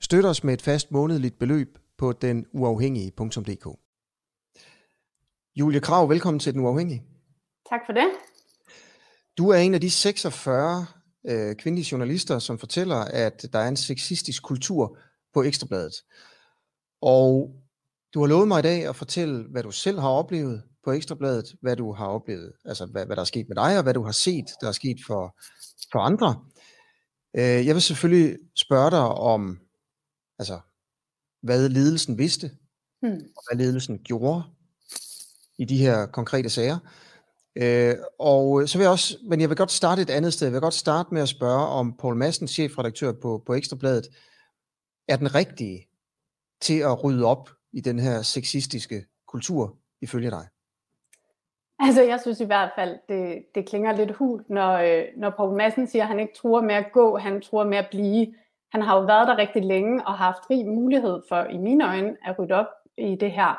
Støt os med et fast månedligt beløb på den uafhængige.dk. Julie Krav, velkommen til Den Uafhængige. Tak for det. Du er en af de 46 øh, kvindelige journalister, som fortæller, at der er en sexistisk kultur på Ekstrabladet. Og du har lovet mig i dag at fortælle, hvad du selv har oplevet på Ekstrabladet, hvad du har oplevet, altså hvad, hvad der er sket med dig, og hvad du har set, der er sket for, for andre. Øh, jeg vil selvfølgelig spørge dig om, altså, hvad ledelsen vidste, hmm. og hvad ledelsen gjorde i de her konkrete sager. Øh, og så vil jeg også, men jeg vil godt starte et andet sted. Jeg vil godt starte med at spørge, om Paul Madsen, chefredaktør på, på Ekstrabladet, er den rigtige til at rydde op i den her sexistiske kultur, ifølge dig? Altså, jeg synes i hvert fald, det, det klinger lidt hult, når, øh, når Paul Madsen siger, at han ikke tror med at gå, han tror med at blive. Han har jo været der rigtig længe og haft rig mulighed for, i mine øjne, at rydde op i det her.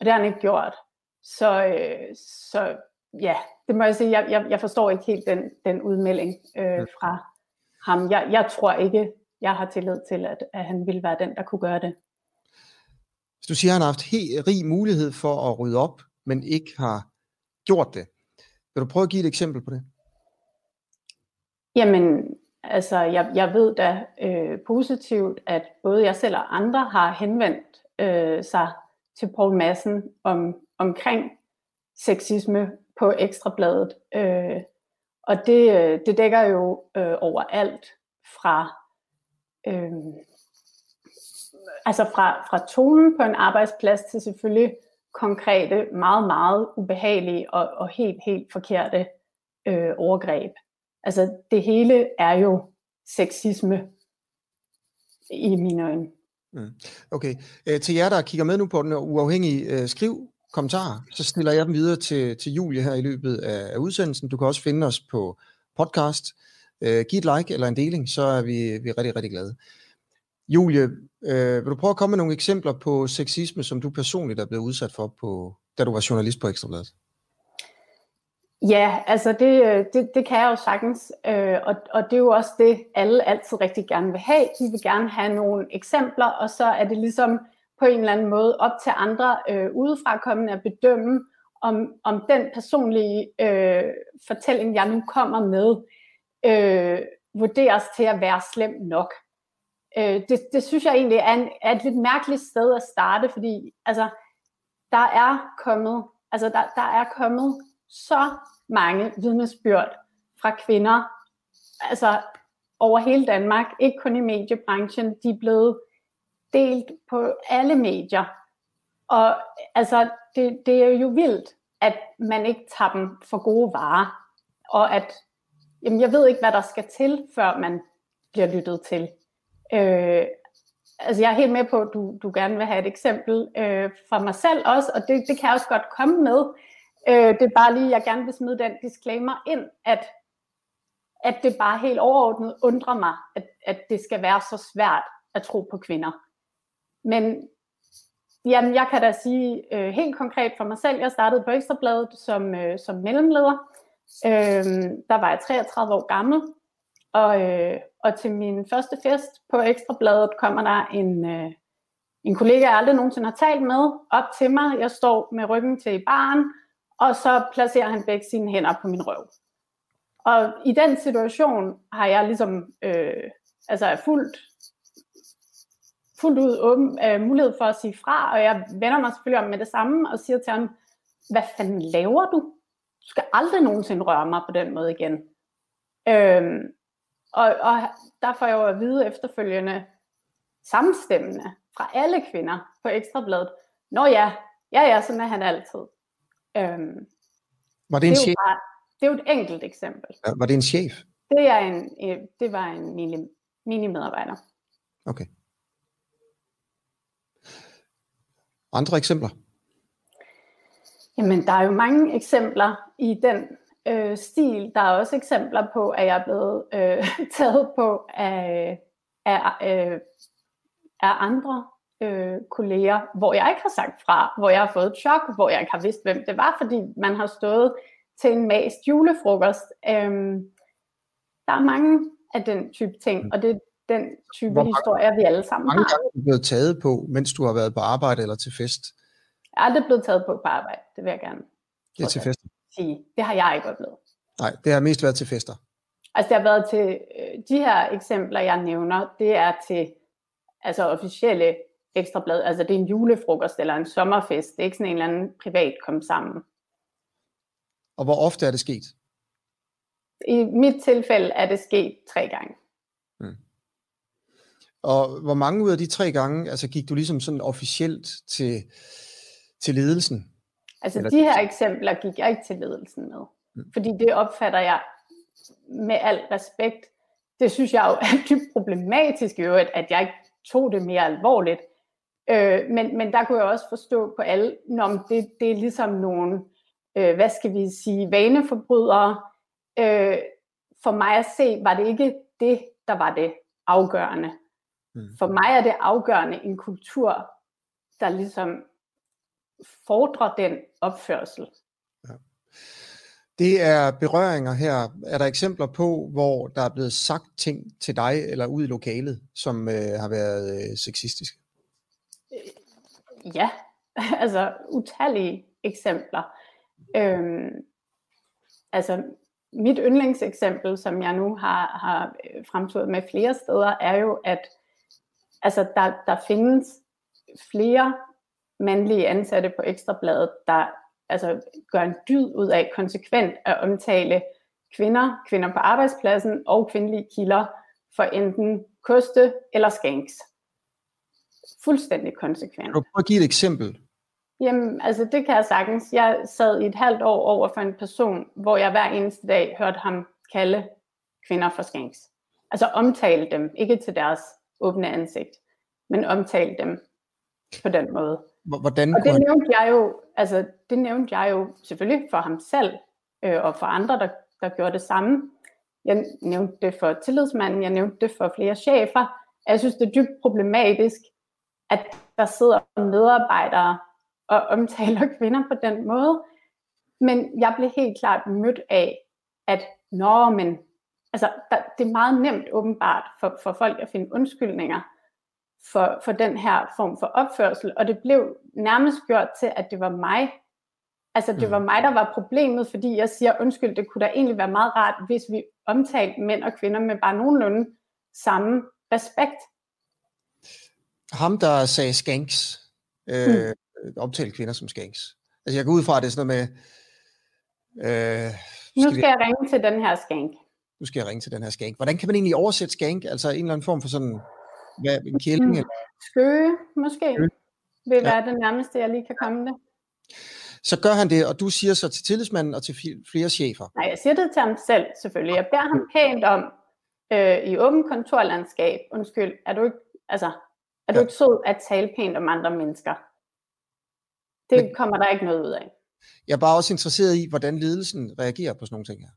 Og det har han ikke gjort. Så, øh, så ja, det må jeg sige, jeg, jeg, jeg forstår ikke helt den, den udmelding øh, fra ham. Jeg, jeg tror ikke, jeg har tillid til, at, at han ville være den, der kunne gøre det. Hvis du siger, at han har haft helt rig mulighed for at rydde op, men ikke har gjort det. Vil du prøve at give et eksempel på det? Jamen, altså, jeg, jeg ved da øh, positivt, at både jeg selv og andre har henvendt øh, sig til Paul Madsen om, omkring sexisme på Ekstrabladet. Øh, og det, øh, det dækker jo øh, over alt fra, øh, altså fra, fra tonen på en arbejdsplads til selvfølgelig konkrete, meget, meget ubehagelige og, og helt, helt forkerte øh, overgreb. Altså det hele er jo sexisme i mine øjne. Mm. Okay. Øh, til jer, der kigger med nu på den uafhængige, øh, skriv kommentarer, så stiller jeg dem videre til, til Julie her i løbet af, af udsendelsen. Du kan også finde os på podcast. Øh, giv et like eller en deling, så er vi, vi er rigtig, rigtig glade. Julie, øh, vil du prøve at komme med nogle eksempler på sexisme, som du personligt er blevet udsat for, på, da du var journalist på Ekstrabladet? Ja, altså det, øh, det, det kan jeg jo sagtens, øh, og, og det er jo også det, alle altid rigtig gerne vil have. De vil gerne have nogle eksempler, og så er det ligesom på en eller anden måde op til andre øh, udefrakommende at bedømme, om, om den personlige øh, fortælling, jeg nu kommer med, øh, vurderes til at være slem nok. Øh, det, det synes jeg egentlig er, en, er et lidt mærkeligt sted at starte, fordi altså, der er kommet, altså der, der er kommet så mange vidnesbyrd fra kvinder, altså over hele Danmark, ikke kun i mediebranchen, de er blevet delt på alle medier. Og altså, det, det er jo vildt, at man ikke tager dem for gode varer, og at, jamen jeg ved ikke, hvad der skal til, før man bliver lyttet til. Øh, altså jeg er helt med på, at du, du gerne vil have et eksempel øh, fra mig selv også, og det, det kan jeg også godt komme med. Øh, det er bare lige, jeg gerne vil smide den disclaimer ind, at, at det bare helt overordnet undrer mig, at, at det skal være så svært at tro på kvinder. Men jamen, jeg kan da sige øh, helt konkret for mig selv, jeg startede på Ekstrabladet som, øh, som mellemleder. Øh, der var jeg 33 år gammel, og, øh, og til min første fest på Ekstrabladet kommer der en, øh, en kollega, jeg aldrig nogensinde har talt med, op til mig. Jeg står med ryggen til baren, og så placerer han begge sine hænder på min røv. Og i den situation har jeg ligesom, øh, altså er fuldt, fuldt ud åben, øh, mulighed for at sige fra, og jeg vender mig selvfølgelig om med det samme og siger til ham, hvad fanden laver du? Du skal aldrig nogensinde røre mig på den måde igen. Øh, og, og der får jeg jo at vide efterfølgende samstemmende fra alle kvinder på Ekstrabladet. Nå ja, ja ja, sådan er han altid. Øhm, var det en det chef? Bare, det er jo et enkelt eksempel. Ja, var det en chef? Det, er en, det var en mini, mini-medarbejder. Okay. Andre eksempler? Jamen, der er jo mange eksempler i den øh, stil. Der er også eksempler på, at jeg er blevet øh, taget på af, af, øh, af andre øh, kolleger, hvor jeg ikke har sagt fra, hvor jeg har fået et chok, hvor jeg ikke har vidst, hvem det var, fordi man har stået til en mast julefrokost. Øhm, der er mange af den type ting, og det er den type hvor mange, historier, vi alle sammen mange har. gange er du blevet taget på, mens du har været på arbejde eller til fest? Jeg er aldrig blevet taget på på arbejde, det vil jeg gerne det er til fester? sige. Det har jeg ikke oplevet. Nej, det har mest været til fester. Altså det har været til, øh, de her eksempler, jeg nævner, det er til altså officielle ekstrablad. Altså det er en julefrokost eller en sommerfest. Det er ikke sådan en eller anden privat kom sammen. Og hvor ofte er det sket? I mit tilfælde er det sket tre gange. Hmm. Og hvor mange ud af de tre gange, altså gik du ligesom sådan officielt til, til ledelsen? Altså Eller de her eksempler gik jeg ikke til ledelsen med. Hmm. Fordi det opfatter jeg med al respekt. Det synes jeg jo er dybt problematisk i øvrigt, at jeg ikke tog det mere alvorligt. Øh, men, men der kunne jeg også forstå på alle, når det, det er ligesom nogle, øh, hvad skal vi sige, vaneforbrydere. Øh, for mig at se, var det ikke det, der var det afgørende. Mm. For mig er det afgørende en kultur, der ligesom fordrer den opførsel. Ja. Det er berøringer her. Er der eksempler på, hvor der er blevet sagt ting til dig eller ud i lokalet, som øh, har været øh, sexistiske? Ja, altså utallige eksempler. Øhm, altså mit yndlingseksempel, som jeg nu har, har øh, fremturet med flere steder, er jo, at altså, der, der findes flere mandlige ansatte på Ekstrabladet, der altså, gør en dyd ud af konsekvent at omtale kvinder, kvinder på arbejdspladsen og kvindelige kilder for enten koste eller skanks fuldstændig konsekvent. Kan du prøve at give et eksempel? Jamen, altså det kan jeg sagtens. Jeg sad i et halvt år over for en person, hvor jeg hver eneste dag hørte ham kalde kvinder for skanks. Altså omtale dem, ikke til deres åbne ansigt, men omtale dem på den måde. Hvordan og det nævnte jeg jo, altså det nævnte jeg jo selvfølgelig for ham selv, øh, og for andre, der, der gjorde det samme. Jeg nævnte det for tillidsmanden, jeg nævnte det for flere chefer. Jeg synes, det er dybt problematisk, at der sidder medarbejdere og omtaler kvinder på den måde. Men jeg blev helt klart mødt af, at nå, men altså, der, det er meget nemt åbenbart for, for folk at finde undskyldninger for, for den her form for opførsel, og det blev nærmest gjort til, at det var mig. Altså det var mm. mig, der var problemet, fordi jeg siger, undskyld, det kunne da egentlig være meget rart, hvis vi omtalte mænd og kvinder med bare nogenlunde samme respekt ham, der sagde skanks, øh, mm. omtalte kvinder som skanks. Altså jeg går ud fra, at det er sådan noget med... Øh, nu skal vi... jeg ringe til den her skank. Nu skal jeg ringe til den her skank. Hvordan kan man egentlig oversætte skank? Altså en eller anden form for sådan... Hvad, en kælling? Mm. Eller? Skøge, måske. Skøge. Vil ja. være det nærmeste, jeg lige kan komme det. Så gør han det, og du siger så til tillidsmanden og til flere chefer? Nej, jeg siger det til ham selv selvfølgelig. Jeg beder ham pænt om, øh, i åben kontorlandskab, undskyld, er du ikke, altså, er du ja. ikke sød at tale pænt om andre mennesker? Det Men, kommer der ikke noget ud af. Jeg er bare også interesseret i, hvordan ledelsen reagerer på sådan nogle ting her.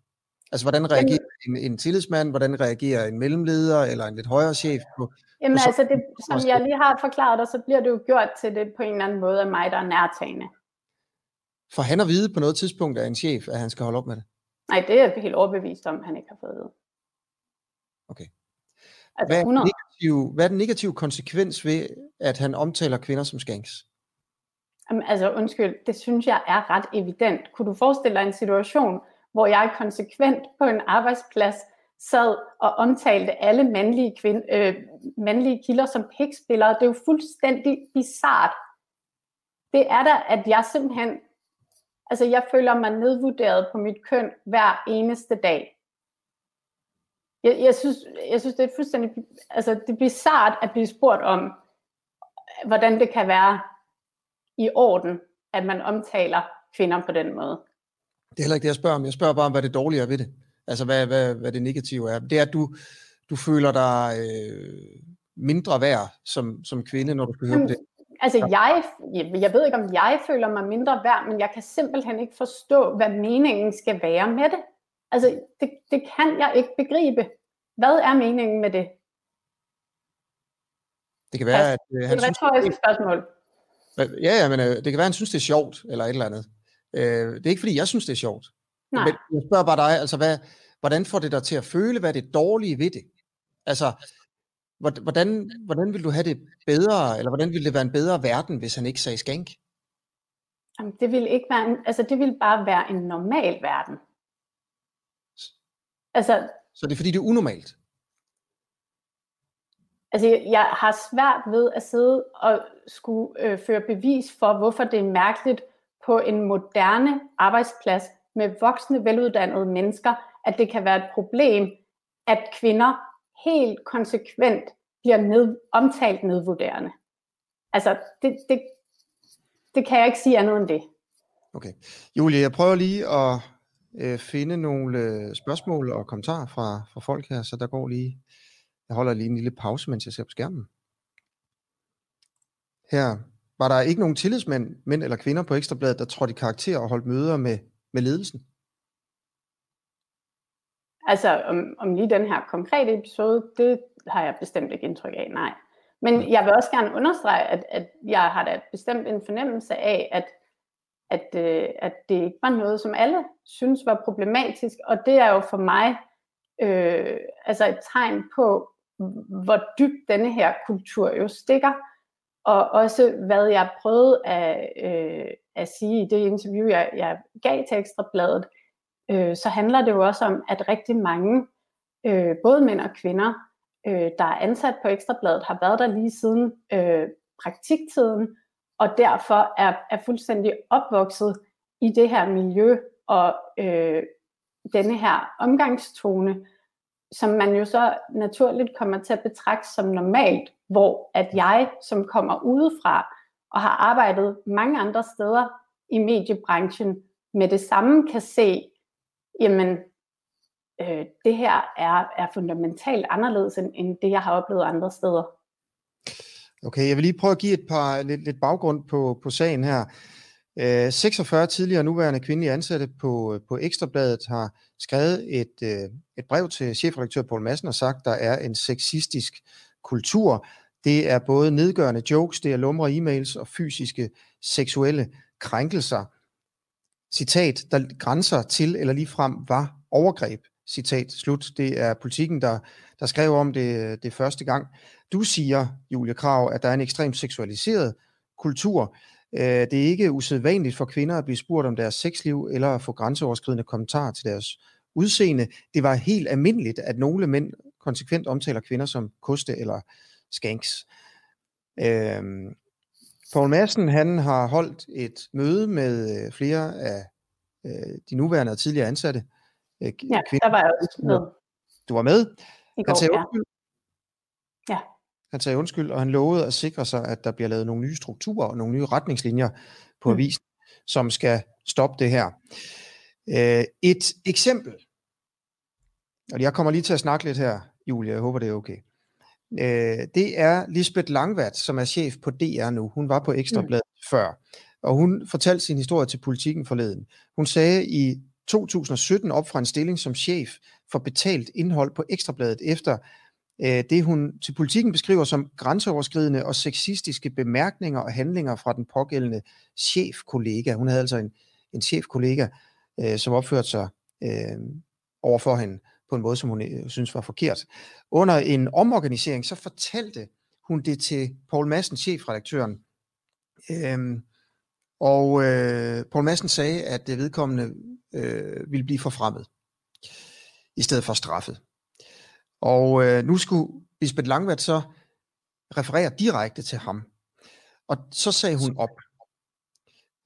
Altså, hvordan reagerer jamen, en, en tillidsmand, hvordan reagerer en mellemleder eller en lidt højere chef? På, jamen, på altså, det, som jeg lige har forklaret dig, så bliver det jo gjort til det på en eller anden måde af mig, der er nærtagende. For han at vide på noget tidspunkt af en chef, at han skal holde op med det? Nej, det er jeg helt overbevist om, han ikke har fået at. Okay. Altså, Hvad 100 negative, hvad er den negative konsekvens ved, at han omtaler kvinder som skanks? Jamen, altså undskyld, det synes jeg er ret evident. Kunne du forestille dig en situation, hvor jeg konsekvent på en arbejdsplads sad og omtalte alle mandlige, kvinde, øh, mandlige kilder som pikspillere. Det er jo fuldstændig bizart. Det er da, at jeg simpelthen, altså jeg føler mig nedvurderet på mit køn hver eneste dag. Jeg, jeg, synes, jeg synes, det er fuldstændig, altså det er bizart at blive spurgt om, hvordan det kan være i orden, at man omtaler kvinder på den måde. Det er heller ikke det, jeg spørger om. Jeg spørger bare om, hvad det dårlige er ved det. Altså, hvad, hvad, hvad det negative er. Det er, at du, du føler dig øh, mindre værd som, som kvinde, når du skal høre det. altså jeg, jeg ved ikke, om jeg føler mig mindre værd, men jeg kan simpelthen ikke forstå, hvad meningen skal være med det. Altså, det, det kan jeg ikke begribe. Hvad er meningen med det? Det kan være, altså, at øh, han det er et retorisk spørgsmål. Ja, ja, men øh, det kan være, at han synes, det er sjovt, eller et eller andet. Øh, det er ikke, fordi jeg synes, det er sjovt. Nej. Men jeg spørger bare dig, altså, hvad, hvordan får det dig til at føle, hvad er det dårlige ved det? Altså, hvordan, hvordan vil du have det bedre, eller hvordan ville det være en bedre verden, hvis han ikke sagde skank? Jamen, det vil ikke være en, altså det vil bare være en normal verden. Altså, så det er fordi, det er unormalt? Altså, jeg har svært ved at sidde og skulle øh, føre bevis for, hvorfor det er mærkeligt på en moderne arbejdsplads med voksne, veluddannede mennesker, at det kan være et problem, at kvinder helt konsekvent bliver ned, omtalt nedvurderende. Altså, det, det, det kan jeg ikke sige andet end det. Okay. Julie, jeg prøver lige at øh, finde nogle øh, spørgsmål og kommentarer fra, fra folk her, så der går lige, jeg holder lige en lille pause, mens jeg ser på skærmen. Her var der ikke nogen tillidsmænd, mænd eller kvinder på Ekstrabladet, der trådte i karakter og holdt møder med, med ledelsen? Altså om, om lige den her konkrete episode, det har jeg bestemt ikke indtryk af, nej. Men jeg vil også gerne understrege, at, at jeg har da bestemt en fornemmelse af, at, at, øh, at det ikke var noget, som alle synes var problematisk. Og det er jo for mig øh, altså et tegn på, hvor dybt denne her kultur jo stikker. Og også hvad jeg prøvede at, øh, at sige i det interview, jeg, jeg gav til Ekstrabladet, øh, så handler det jo også om, at rigtig mange, øh, både mænd og kvinder, øh, der er ansat på Ekstrabladet, har været der lige siden øh, praktiktiden, og derfor er, er fuldstændig opvokset i det her miljø og øh, denne her omgangstone, som man jo så naturligt kommer til at betragte som normalt, hvor at jeg, som kommer udefra og har arbejdet mange andre steder i mediebranchen, med det samme kan se, jamen øh, det her er, er fundamentalt anderledes end, end det, jeg har oplevet andre steder. Okay, jeg vil lige prøve at give et par lidt, lidt baggrund på, på sagen her. Øh, 46 tidligere nuværende kvindelige ansatte på, på Ekstrabladet har skrevet et, øh, et brev til chefredaktør Poul Madsen og sagt, der er en sexistisk kultur. Det er både nedgørende jokes, det er lumre e-mails og fysiske seksuelle krænkelser. Citat, der grænser til eller ligefrem var overgreb. Citat slut. Det er politikken, der, der skrev om det, det første gang. Du siger, Julie Krav, at der er en ekstremt seksualiseret kultur. Øh, det er ikke usædvanligt for kvinder at blive spurgt om deres sexliv eller at få grænseoverskridende kommentarer til deres udseende. Det var helt almindeligt, at nogle mænd konsekvent omtaler kvinder som koste eller skanks. Øhm, Poul Madsen, han har holdt et møde med øh, flere af øh, de nuværende og tidligere ansatte. Øh, ja, kvinder. der var jeg også med. Du var med? I går, han sagde undskyld. Ja. Han sagde undskyld, og han lovede at sikre sig, at der bliver lavet nogle nye strukturer og nogle nye retningslinjer på mm. avisen, som skal stoppe det her. Øh, et eksempel, og jeg kommer lige til at snakke lidt her, Julia, jeg håber det er okay. Øh, det er Lisbeth Langvat, som er chef på DR nu. Hun var på Ekstrabladet mm. før, og hun fortalte sin historie til politikken forleden. Hun sagde i 2017 op fra en stilling som chef for betalt indhold på Ekstrabladet efter øh, det, hun til politikken beskriver som grænseoverskridende og sexistiske bemærkninger og handlinger fra den pågældende chefkollega. Hun havde altså en, en chefkollega, øh, som opførte sig øh, overfor hende på en måde, som hun øh, synes var forkert. Under en omorganisering, så fortalte hun det til Paul Madsen, chefredaktøren. Øh, og øh, Paul Madsen sagde, at det vedkommende øh, ville blive forfremmet, i stedet for straffet. Og øh, nu skulle Lisbeth Langvad så referere direkte til ham. Og så sagde hun op.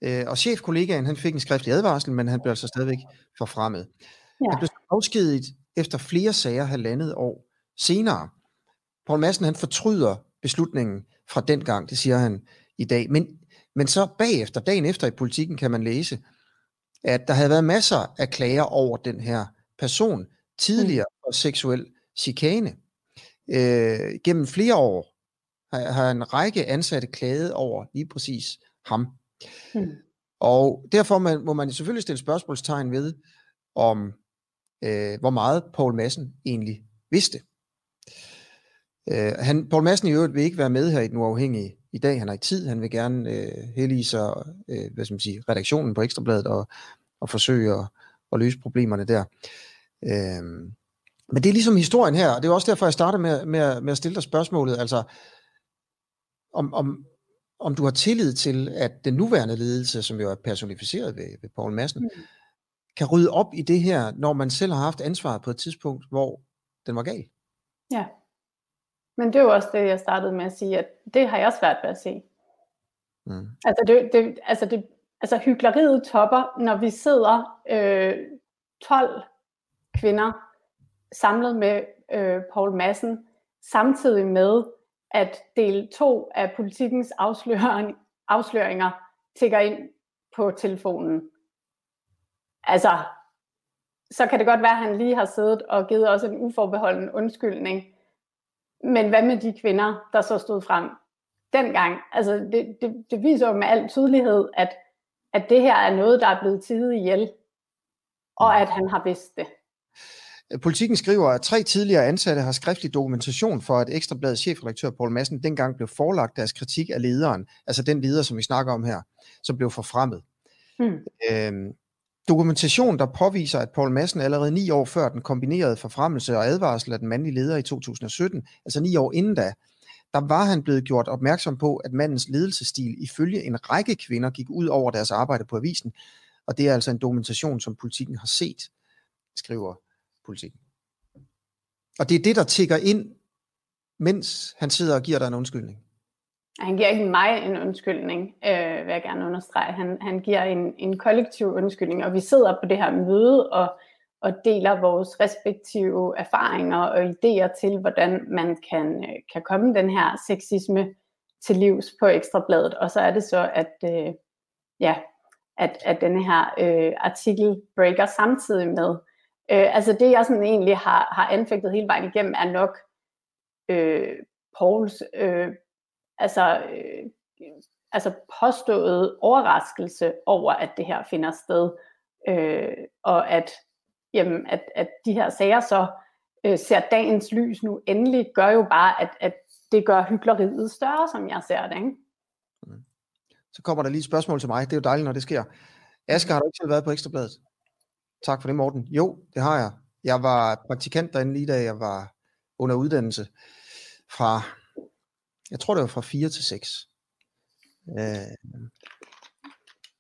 Øh, og chefkollegaen, han fik en skriftlig advarsel, men han blev altså stadigvæk forfremmet. Ja. Han blev afskediget efter flere sager halvandet år senere. Paul Madsen han fortryder beslutningen fra den gang, det siger han i dag. Men, men så bagefter, dagen efter i politikken, kan man læse, at der havde været masser af klager over den her person tidligere mm. og seksuel chikane. Øh, gennem flere år har, har en række ansatte klaget over lige præcis ham. Mm. Og derfor man, må man selvfølgelig stille spørgsmålstegn ved, om øh, hvor meget Paul Madsen egentlig vidste. Øh, han, Paul Madsen i øvrigt vil ikke være med her i den uafhængige i dag. Han har ikke tid. Han vil gerne øh, hellige sig øh, hvad skal man sige, redaktionen på Ekstrabladet og, og forsøge at, at løse problemerne der. Øh, men det er ligesom historien her, og det er også derfor, jeg startede med, med, med at stille dig spørgsmålet, altså om, om, om du har tillid til, at den nuværende ledelse, som jo er personificeret ved, ved Paul Madsen, mm. kan rydde op i det her, når man selv har haft ansvaret på et tidspunkt, hvor den var gal. Ja, men det er jo også det, jeg startede med at sige, at det har jeg svært ved at se. Mm. Altså, det, det, altså, det, altså hyggeleriet topper, når vi sidder øh, 12 kvinder samlet med øh, Paul Madsen, samtidig med, at del 2 af politikens afsløring, afsløringer tigger ind på telefonen. Altså, så kan det godt være, at han lige har siddet og givet os en uforbeholden undskyldning. Men hvad med de kvinder, der så stod frem dengang? Altså, det, det, det viser jo med al tydelighed, at, at det her er noget, der er blevet tidet ihjel, og at han har vidst det. Politikken skriver, at tre tidligere ansatte har skriftlig dokumentation for, at Ekstrabladets chefredaktør Paul Madsen dengang blev forelagt deres kritik af lederen, altså den leder, som vi snakker om her, som blev forfremmet. Hmm. Øhm, dokumentation, der påviser, at Paul Madsen allerede ni år før den kombinerede forfremmelse og advarsel af den mandlige leder i 2017, altså ni år inden da, der var han blevet gjort opmærksom på, at mandens ledelsesstil ifølge en række kvinder gik ud over deres arbejde på avisen, og det er altså en dokumentation, som politikken har set, skriver politikken. Og det er det, der tigger ind, mens han sidder og giver dig en undskyldning. Han giver ikke mig en undskyldning, øh, vil jeg gerne understrege. Han, han giver en, en kollektiv undskyldning, og vi sidder på det her møde og, og deler vores respektive erfaringer og idéer til, hvordan man kan, øh, kan komme den her sexisme til livs på Ekstrabladet. Og så er det så, at, øh, ja, at, at denne her øh, artikel breaker samtidig med, Øh, altså det, jeg sådan egentlig har, har anfægtet hele vejen igennem, er nok øh, Pauls øh, altså, øh, altså påstået overraskelse over, at det her finder sted, øh, og at, jamen, at, at de her sager så øh, ser dagens lys nu endelig, gør jo bare, at, at det gør hyggeleriet større, som jeg ser det. Ikke? Mm. Så kommer der lige et spørgsmål til mig. Det er jo dejligt, når det sker. Asger, har du ikke selv været på Ekstrabladet? Tak for det, Morten. Jo, det har jeg. Jeg var praktikant derinde lige da jeg var under uddannelse fra, jeg tror det var fra 4 til 6. Øh,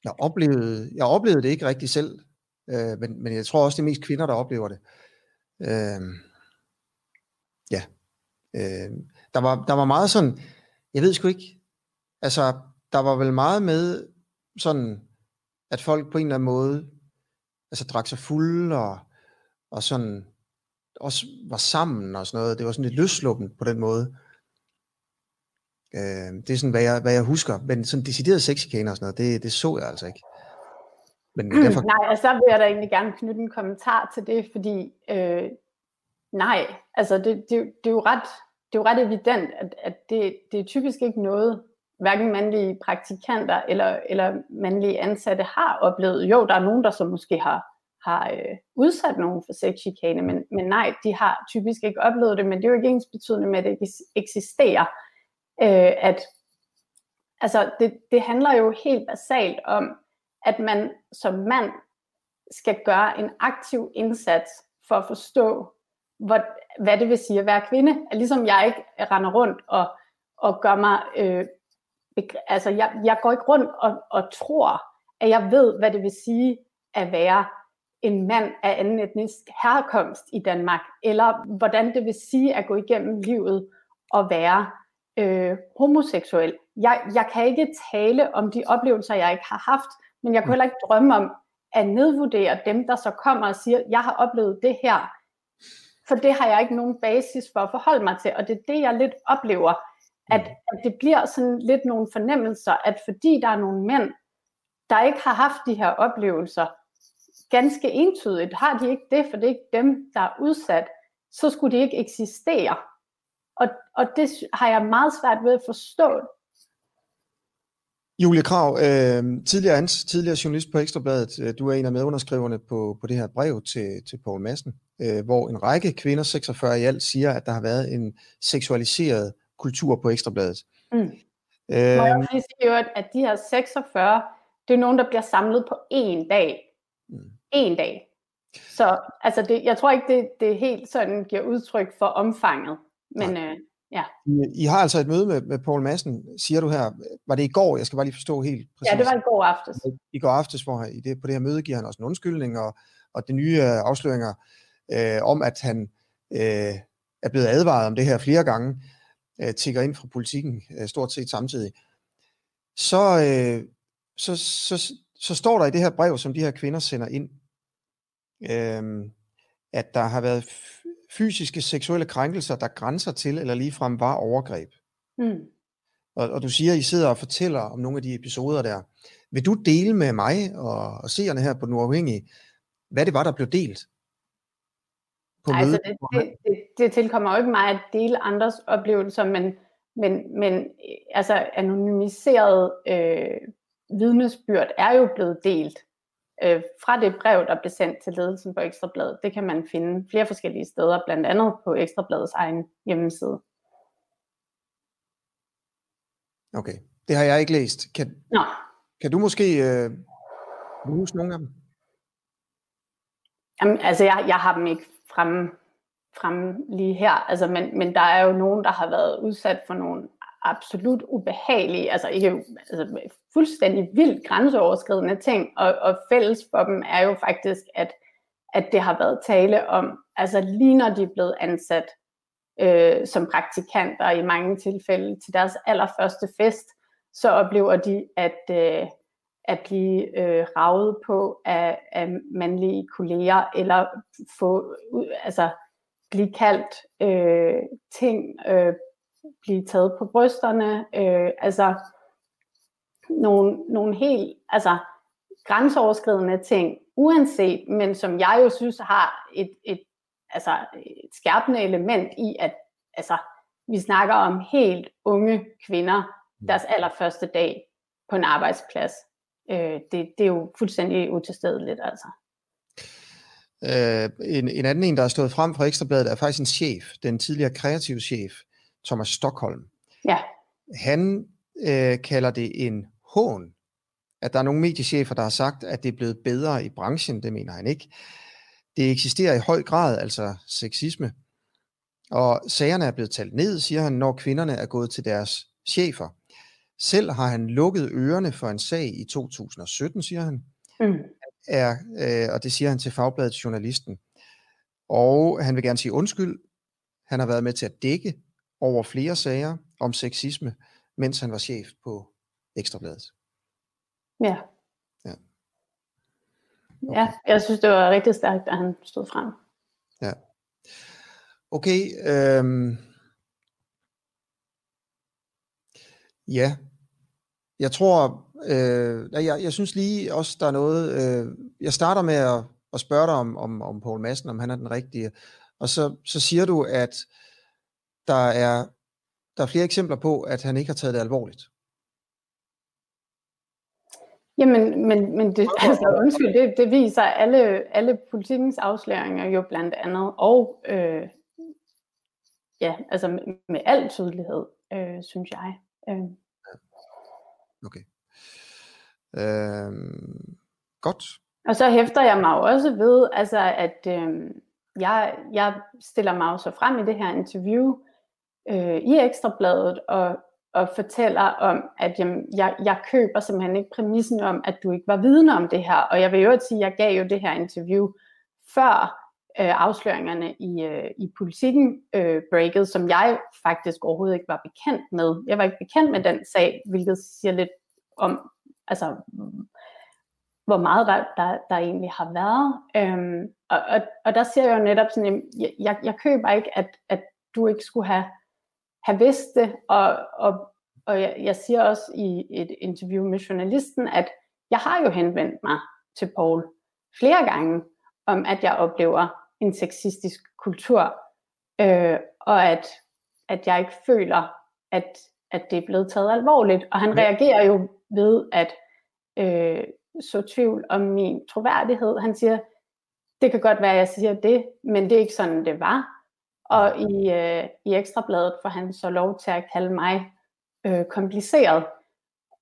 jeg, oplevede, jeg oplevede det ikke rigtig selv, øh, men, men jeg tror også, det er mest kvinder, der oplever det. Øh, ja. Øh, der, var, der var meget sådan, jeg ved sgu ikke, altså der var vel meget med sådan, at folk på en eller anden måde altså drak sig fuld og, og sådan også var sammen og sådan noget. Det var sådan lidt løsluppen på den måde. Øh, det er sådan, hvad jeg, hvad jeg husker. Men sådan decideret sexchikane og sådan noget, det, det så jeg altså ikke. Men mm, derfor... Nej, altså så vil jeg da egentlig gerne knytte en kommentar til det, fordi øh, nej, altså det, det, det, er jo ret, det er jo ret evident, at, at det, det er typisk ikke noget, hverken mandlige praktikanter eller, eller mandlige ansatte har oplevet. Jo, der er nogen, der så måske har, har øh, udsat nogen for sexchikane, men, men nej, de har typisk ikke oplevet det, men det er jo ikke ens betydende med, at det eksisterer. Øh, at, altså, det, det handler jo helt basalt om, at man som mand skal gøre en aktiv indsats for at forstå, hvor, hvad det vil sige at være kvinde. At ligesom jeg ikke render rundt og, og gør mig øh, altså jeg, jeg går ikke rundt og, og tror, at jeg ved, hvad det vil sige at være en mand af anden etnisk herkomst i Danmark, eller hvordan det vil sige at gå igennem livet og være øh, homoseksuel. Jeg, jeg kan ikke tale om de oplevelser, jeg ikke har haft, men jeg kan heller ikke drømme om at nedvurdere dem, der så kommer og siger, jeg har oplevet det her, for det har jeg ikke nogen basis for at forholde mig til, og det er det, jeg lidt oplever, at, mm. at det bliver sådan lidt nogle fornemmelser, at fordi der er nogle mænd, der ikke har haft de her oplevelser, ganske entydigt har de ikke det, for det er ikke dem, der er udsat, så skulle de ikke eksistere. Og, og det har jeg meget svært ved at forstå. Julie Krav, øh, tidligere, ans, tidligere journalist på Ekstrabladet, øh, du er en af medunderskriverne på, på det her brev til, til Poul Madsen, øh, hvor en række kvinder, 46 i alt, siger, at der har været en seksualiseret kultur på Ekstrabladet. Mm. Øh, Må jeg lige sige, at de her 46, det er nogen, der bliver samlet på én dag. Mm. En dag. Så altså det, jeg tror ikke, det, det helt sådan giver udtryk for omfanget. Men øh, ja. I, I har altså et møde med, med Poul Madsen, siger du her. Var det i går? Jeg skal bare lige forstå helt præcis. Ja, det var i går aftes. I går aftes, hvor i det, på det her møde giver han også en undskyldning, og, og de nye øh, afsløringer øh, om, at han øh, er blevet advaret om det her flere gange, øh, tigger ind fra politikken øh, stort set samtidig. Så, øh, så, så, så står der i det her brev, som de her kvinder sender ind, øh, at der har været fysiske seksuelle krænkelser, der grænser til eller ligefrem var overgreb. Mm. Og, og du siger, at I sidder og fortæller om nogle af de episoder der. Vil du dele med mig og, og seerne her på Den Uafhængige, hvad det var, der blev delt? På altså, det, det, det, det tilkommer jo ikke mig at dele andres oplevelser, men, men, men altså anonymiseret øh, vidnesbyrd er jo blevet delt øh, fra det brev, der blev sendt til ledelsen på Ekstrabladet. Det kan man finde flere forskellige steder, blandt andet på Ekstrabladets egen hjemmeside. Okay, det har jeg ikke læst. Kan, Nå. kan du måske øh, huske nogle af dem? Jamen, altså, jeg, jeg har dem ikke fremme, fremme lige her, altså, men, men der er jo nogen, der har været udsat for nogle absolut ubehagelige, altså ikke altså fuldstændig vildt grænseoverskridende ting, og, og fælles for dem er jo faktisk, at, at det har været tale om, altså lige når de er blevet ansat øh, som praktikanter i mange tilfælde til deres allerførste fest, så oplever de, at, øh, at blive øh, ravet på af, af mandlige kolleger, eller få, altså blive kaldt øh, ting øh, blive taget på brysterne, øh, altså nogle, nogle helt altså, grænseoverskridende ting, uanset, men som jeg jo synes har et, et, altså, et skærpende element i, at altså, vi snakker om helt unge kvinder, deres allerførste dag på en arbejdsplads. Øh, det, det er jo fuldstændig utilstedeligt, altså. Øh, en, en anden en, der er stået frem fra Ekstrabladet, er faktisk en chef, den tidligere kreative chef, Thomas Stockholm. Ja. Han øh, kalder det en hån, at der er nogle mediechefer, der har sagt, at det er blevet bedre i branchen. Det mener han ikke. Det eksisterer i høj grad, altså sexisme. Og sagerne er blevet talt ned, siger han, når kvinderne er gået til deres chefer. Selv har han lukket ørerne for en sag i 2017, siger han. Mm. Er, øh, og det siger han til Fagbladet Journalisten. Og han vil gerne sige undskyld. Han har været med til at dække over flere sager om sexisme, mens han var chef på Ekstrabladet. Ja. Ja. Okay. ja, jeg synes, det var rigtig stærkt, at han stod frem. Ja. Okay. Øhm. Ja. Jeg tror, øh, jeg, jeg synes lige også, der er noget, øh, jeg starter med at, at spørge dig om, om, om Poul Madsen, om han er den rigtige, og så, så siger du, at der er, der er flere eksempler på, at han ikke har taget det alvorligt. Jamen, men, men det, altså, undskyld, det, det viser alle, alle politikens afsløringer jo blandt andet, og øh, ja, altså med, med al tydelighed, øh, synes jeg. Øh. Okay. Øh, godt. Og så hæfter jeg mig også ved, altså at øh, jeg, jeg stiller mig også frem i det her interview øh, i Ekstrabladet og, og fortæller om, at jamen, jeg, jeg køber simpelthen ikke præmissen om, at du ikke var vidne om det her. Og jeg vil jo sige, at jeg gav jo det her interview før øh, afsløringerne i, øh, i politikken øh, breaket, som jeg faktisk overhovedet ikke var bekendt med. Jeg var ikke bekendt med den sag, hvilket siger lidt om, altså, hvor meget der, der, der egentlig har været. Øhm, og, og, og der ser jeg jo netop sådan, jeg, jeg, jeg køber ikke, at, at du ikke skulle have have vidst det, og, og, og jeg, jeg siger også i et interview med journalisten, at jeg har jo henvendt mig til Paul flere gange, om at jeg oplever en sexistisk kultur, øh, og at, at jeg ikke føler, at, at det er blevet taget alvorligt. Og han reagerer jo ved at øh, så tvivl om min troværdighed. Han siger, det kan godt være, at jeg siger det, men det er ikke sådan, det var. Og i, øh, i Ekstrabladet får han så lov til at kalde mig øh, kompliceret.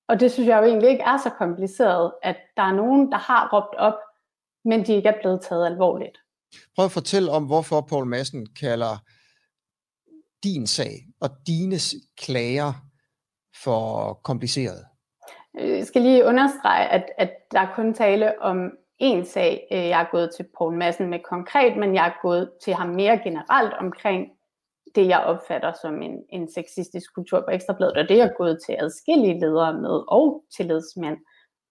Og det synes jeg jo egentlig ikke er så kompliceret, at der er nogen, der har råbt op, men de ikke er blevet taget alvorligt. Prøv at fortælle om, hvorfor Paul Madsen kalder din sag og dine klager for kompliceret. Jeg skal lige understrege, at, at der er kun tale om en sag, øh, jeg er gået til Poul Madsen med konkret, men jeg er gået til ham mere generelt omkring det, jeg opfatter som en, en sexistisk kultur på Ekstrabladet, og det er jeg gået til adskillige ledere med, og tillidsmænd,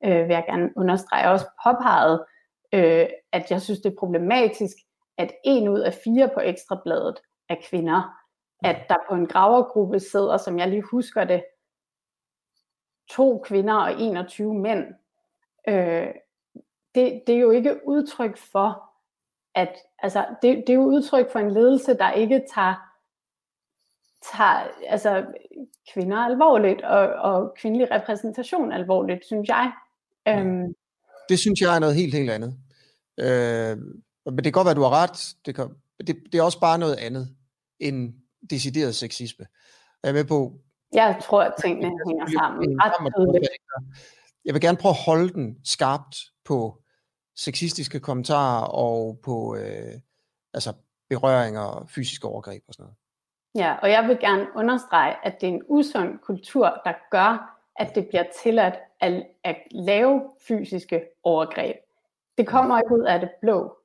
øh, vil jeg gerne understrege. Jeg også påpeget, øh, at jeg synes, det er problematisk, at en ud af fire på Ekstrabladet er kvinder. At der på en gravergruppe sidder, som jeg lige husker det, to kvinder og 21 mænd. Øh, det, det er jo ikke udtryk for, at altså, det, det er jo udtryk for en ledelse, der ikke tager, tager altså, kvinder alvorligt og, og kvindelig repræsentation alvorligt, synes jeg. Ja. Øhm, det synes jeg er noget helt, helt andet. Øh, men det kan godt være, du har ret. Det, kan, det, det er også bare noget andet end decideret sexisme. Jeg er med på... Jeg tror, at tingene hænger sammen ret Jeg vil gerne prøve at holde den skarpt på sexistiske kommentarer og på øh, altså berøringer og fysiske overgreb og sådan noget. Ja, og jeg vil gerne understrege, at det er en usund kultur, der gør, at det bliver tilladt at, at lave fysiske overgreb. Det kommer ikke ud af det blå.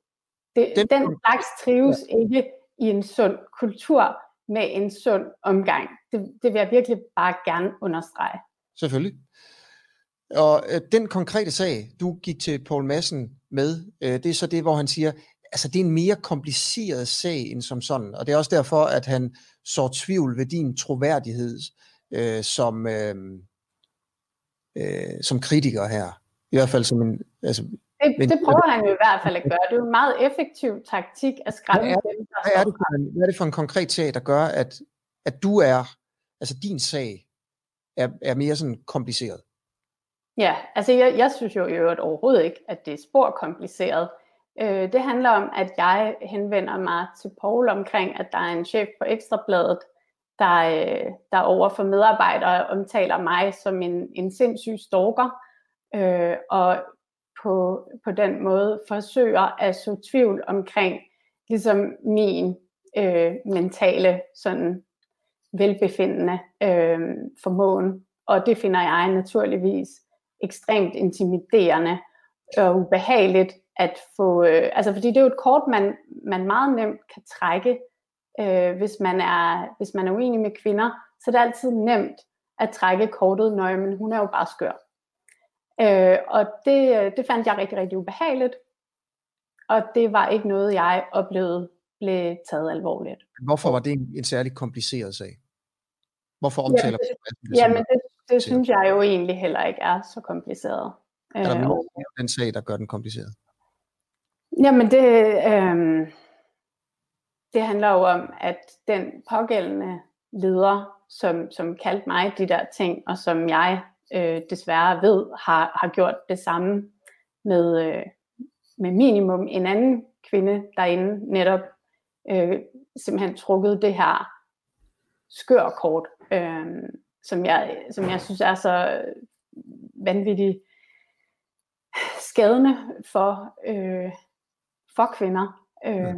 Det, den, den slags trives ja. ikke i en sund kultur med en sund omgang. Det, det vil jeg virkelig bare gerne understrege. Selvfølgelig. Og øh, den konkrete sag, du gik til Paul Madsen med, øh, det er så det, hvor han siger, altså det er en mere kompliceret sag end som sådan, og det er også derfor, at han så tvivl ved din troværdighed øh, som, øh, øh, som kritiker her. I hvert fald som en, altså, det, men, det prøver han jo i hvert fald at gøre. Det er jo en meget effektiv taktik at skræmme hvad er, dem, der hvad er, det for en, hvad er det for en konkret sag, der gør, at, at du er, altså din sag, er, er mere sådan kompliceret? Ja, altså jeg, jeg synes jo i øvrigt overhovedet ikke, at det er spor kompliceret. Øh, det handler om, at jeg henvender mig til Paul omkring, at der er en chef på Ekstrabladet, der, øh, der over for medarbejdere omtaler mig som en, en sindssyg stalker. Øh, og på, på den måde forsøger at så tvivl omkring ligesom min øh, mentale sådan velbefindende øh, formåen. Og det finder jeg naturligvis ekstremt intimiderende og ubehageligt at få, øh, altså fordi det er jo et kort, man, man meget nemt kan trække, øh, hvis, man er, hvis man er uenig med kvinder, så det er altid nemt at trække kortet, når men hun er jo bare skør. Øh, og det, det fandt jeg rigtig, rigtig ubehageligt. Og det var ikke noget, jeg oplevede blev taget alvorligt. Hvorfor var det en, en særlig kompliceret sag? Hvorfor omtaler ja, det, Jamen, det, det synes jeg jo egentlig heller ikke er så kompliceret. Er der øh, og, den sag, der gør den kompliceret? Jamen, det, øh, det handler jo om, at den pågældende leder, som, som kaldte mig de der ting, og som jeg øh, desværre ved, har, har gjort det samme med, øh, med minimum en anden kvinde derinde, netop øh, simpelthen trukket det her skørkort, øh, som, jeg, som jeg synes er så vanvittigt skadende for, øh, for kvinder. Øh, ja.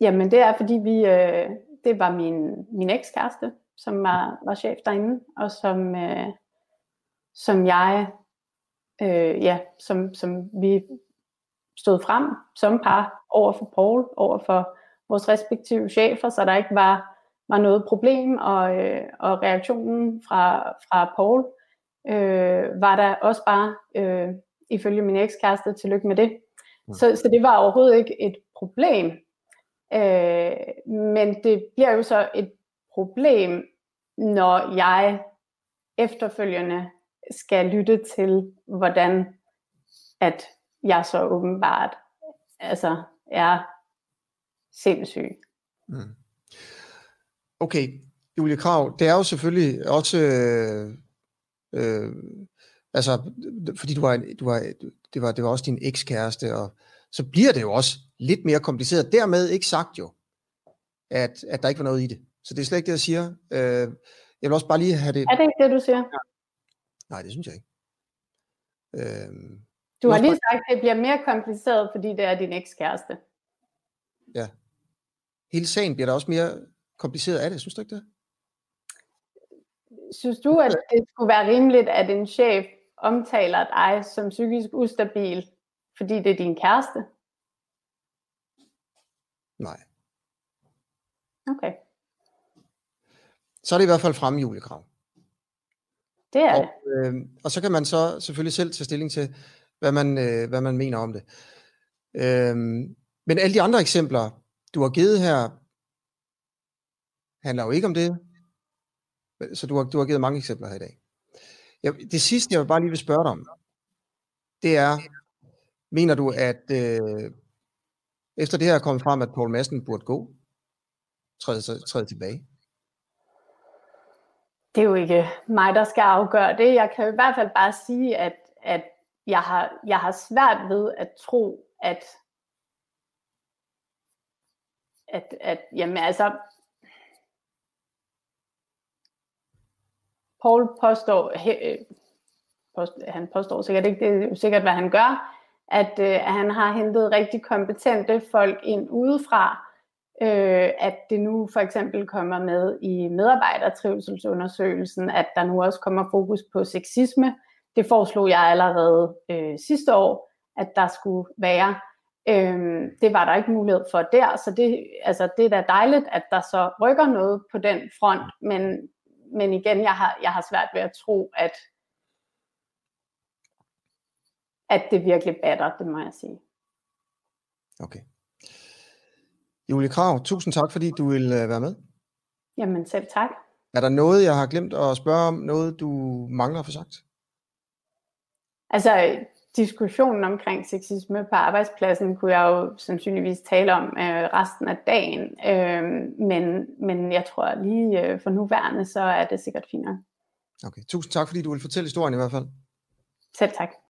Jamen det er fordi vi, øh, det var min, min ekskæreste, som var, var chef derinde, og som, øh, som jeg, øh, ja, som, som vi stod frem som par over for Paul, over for vores respektive chefer, så der ikke var, var noget problem, og, øh, og reaktionen fra, fra Paul øh, var der også bare, øh, ifølge min ekskæreste, tillykke med det. Mm. Så, så det var overhovedet ikke et problem. Øh, men det bliver jo så et problem, når jeg efterfølgende skal lytte til, hvordan at jeg så åbenbart altså er sindssyg. Mm. Okay, Julie Krav, det er jo selvfølgelig også, øh, øh, altså, fordi du var, du var, det, var, det var også din ekskæreste, og så bliver det jo også lidt mere kompliceret. Dermed ikke sagt jo, at, at der ikke var noget i det. Så det er slet ikke det, jeg siger. Øh, jeg vil også bare lige have det... Er det ikke det, du siger? Nej, det synes jeg ikke. Øh, du har lige sagt, at det bliver mere kompliceret, fordi det er din ekskæreste. Ja. Hele sagen bliver da også mere kompliceret af det, synes du ikke det? Synes du, at det skulle være rimeligt, at en chef omtaler dig som psykisk ustabil, fordi det er din kæreste? Nej. Okay. Så er det i hvert fald fremme julekrav. Det er og, det. Øh, og så kan man så selvfølgelig selv tage stilling til, hvad man, øh, hvad man mener om det. Øh, men alle de andre eksempler, du har givet her, handler jo ikke om det. Så du har, du har givet mange eksempler her i dag. Jeg, det sidste, jeg vil bare lige vil spørge dig om, det er, mener du, at øh, efter det her er kommet frem, at Paul Madsen burde gå, træde, træde tilbage? Det er jo ikke mig, der skal afgøre det. Jeg kan i hvert fald bare sige, at, at jeg, har, jeg har svært ved at tro, at, at, at jamen altså, Paul påstår, he, øh, påstår, han påstår sikkert ikke, det er sikkert, hvad han gør, at, øh, at han har hentet rigtig kompetente folk ind udefra, øh, at det nu for eksempel kommer med i medarbejdertrivselsundersøgelsen, at der nu også kommer fokus på sexisme. Det foreslog jeg allerede øh, sidste år, at der skulle være. Øh, det var der ikke mulighed for der, så det, altså, det er da dejligt, at der så rykker noget på den front, men, men igen, jeg har, jeg har svært ved at tro, at, at det virkelig batter, det må jeg sige. Okay. Julie Krav, tusind tak, fordi du vil øh, være med. Jamen selv tak. Er der noget, jeg har glemt at spørge om? Noget, du mangler at få sagt? Altså, diskussionen omkring sexisme på arbejdspladsen kunne jeg jo sandsynligvis tale om øh, resten af dagen. Øh, men, men jeg tror lige øh, for nuværende, så er det sikkert fint Okay, tusind tak, fordi du vil fortælle historien i hvert fald. Selv tak.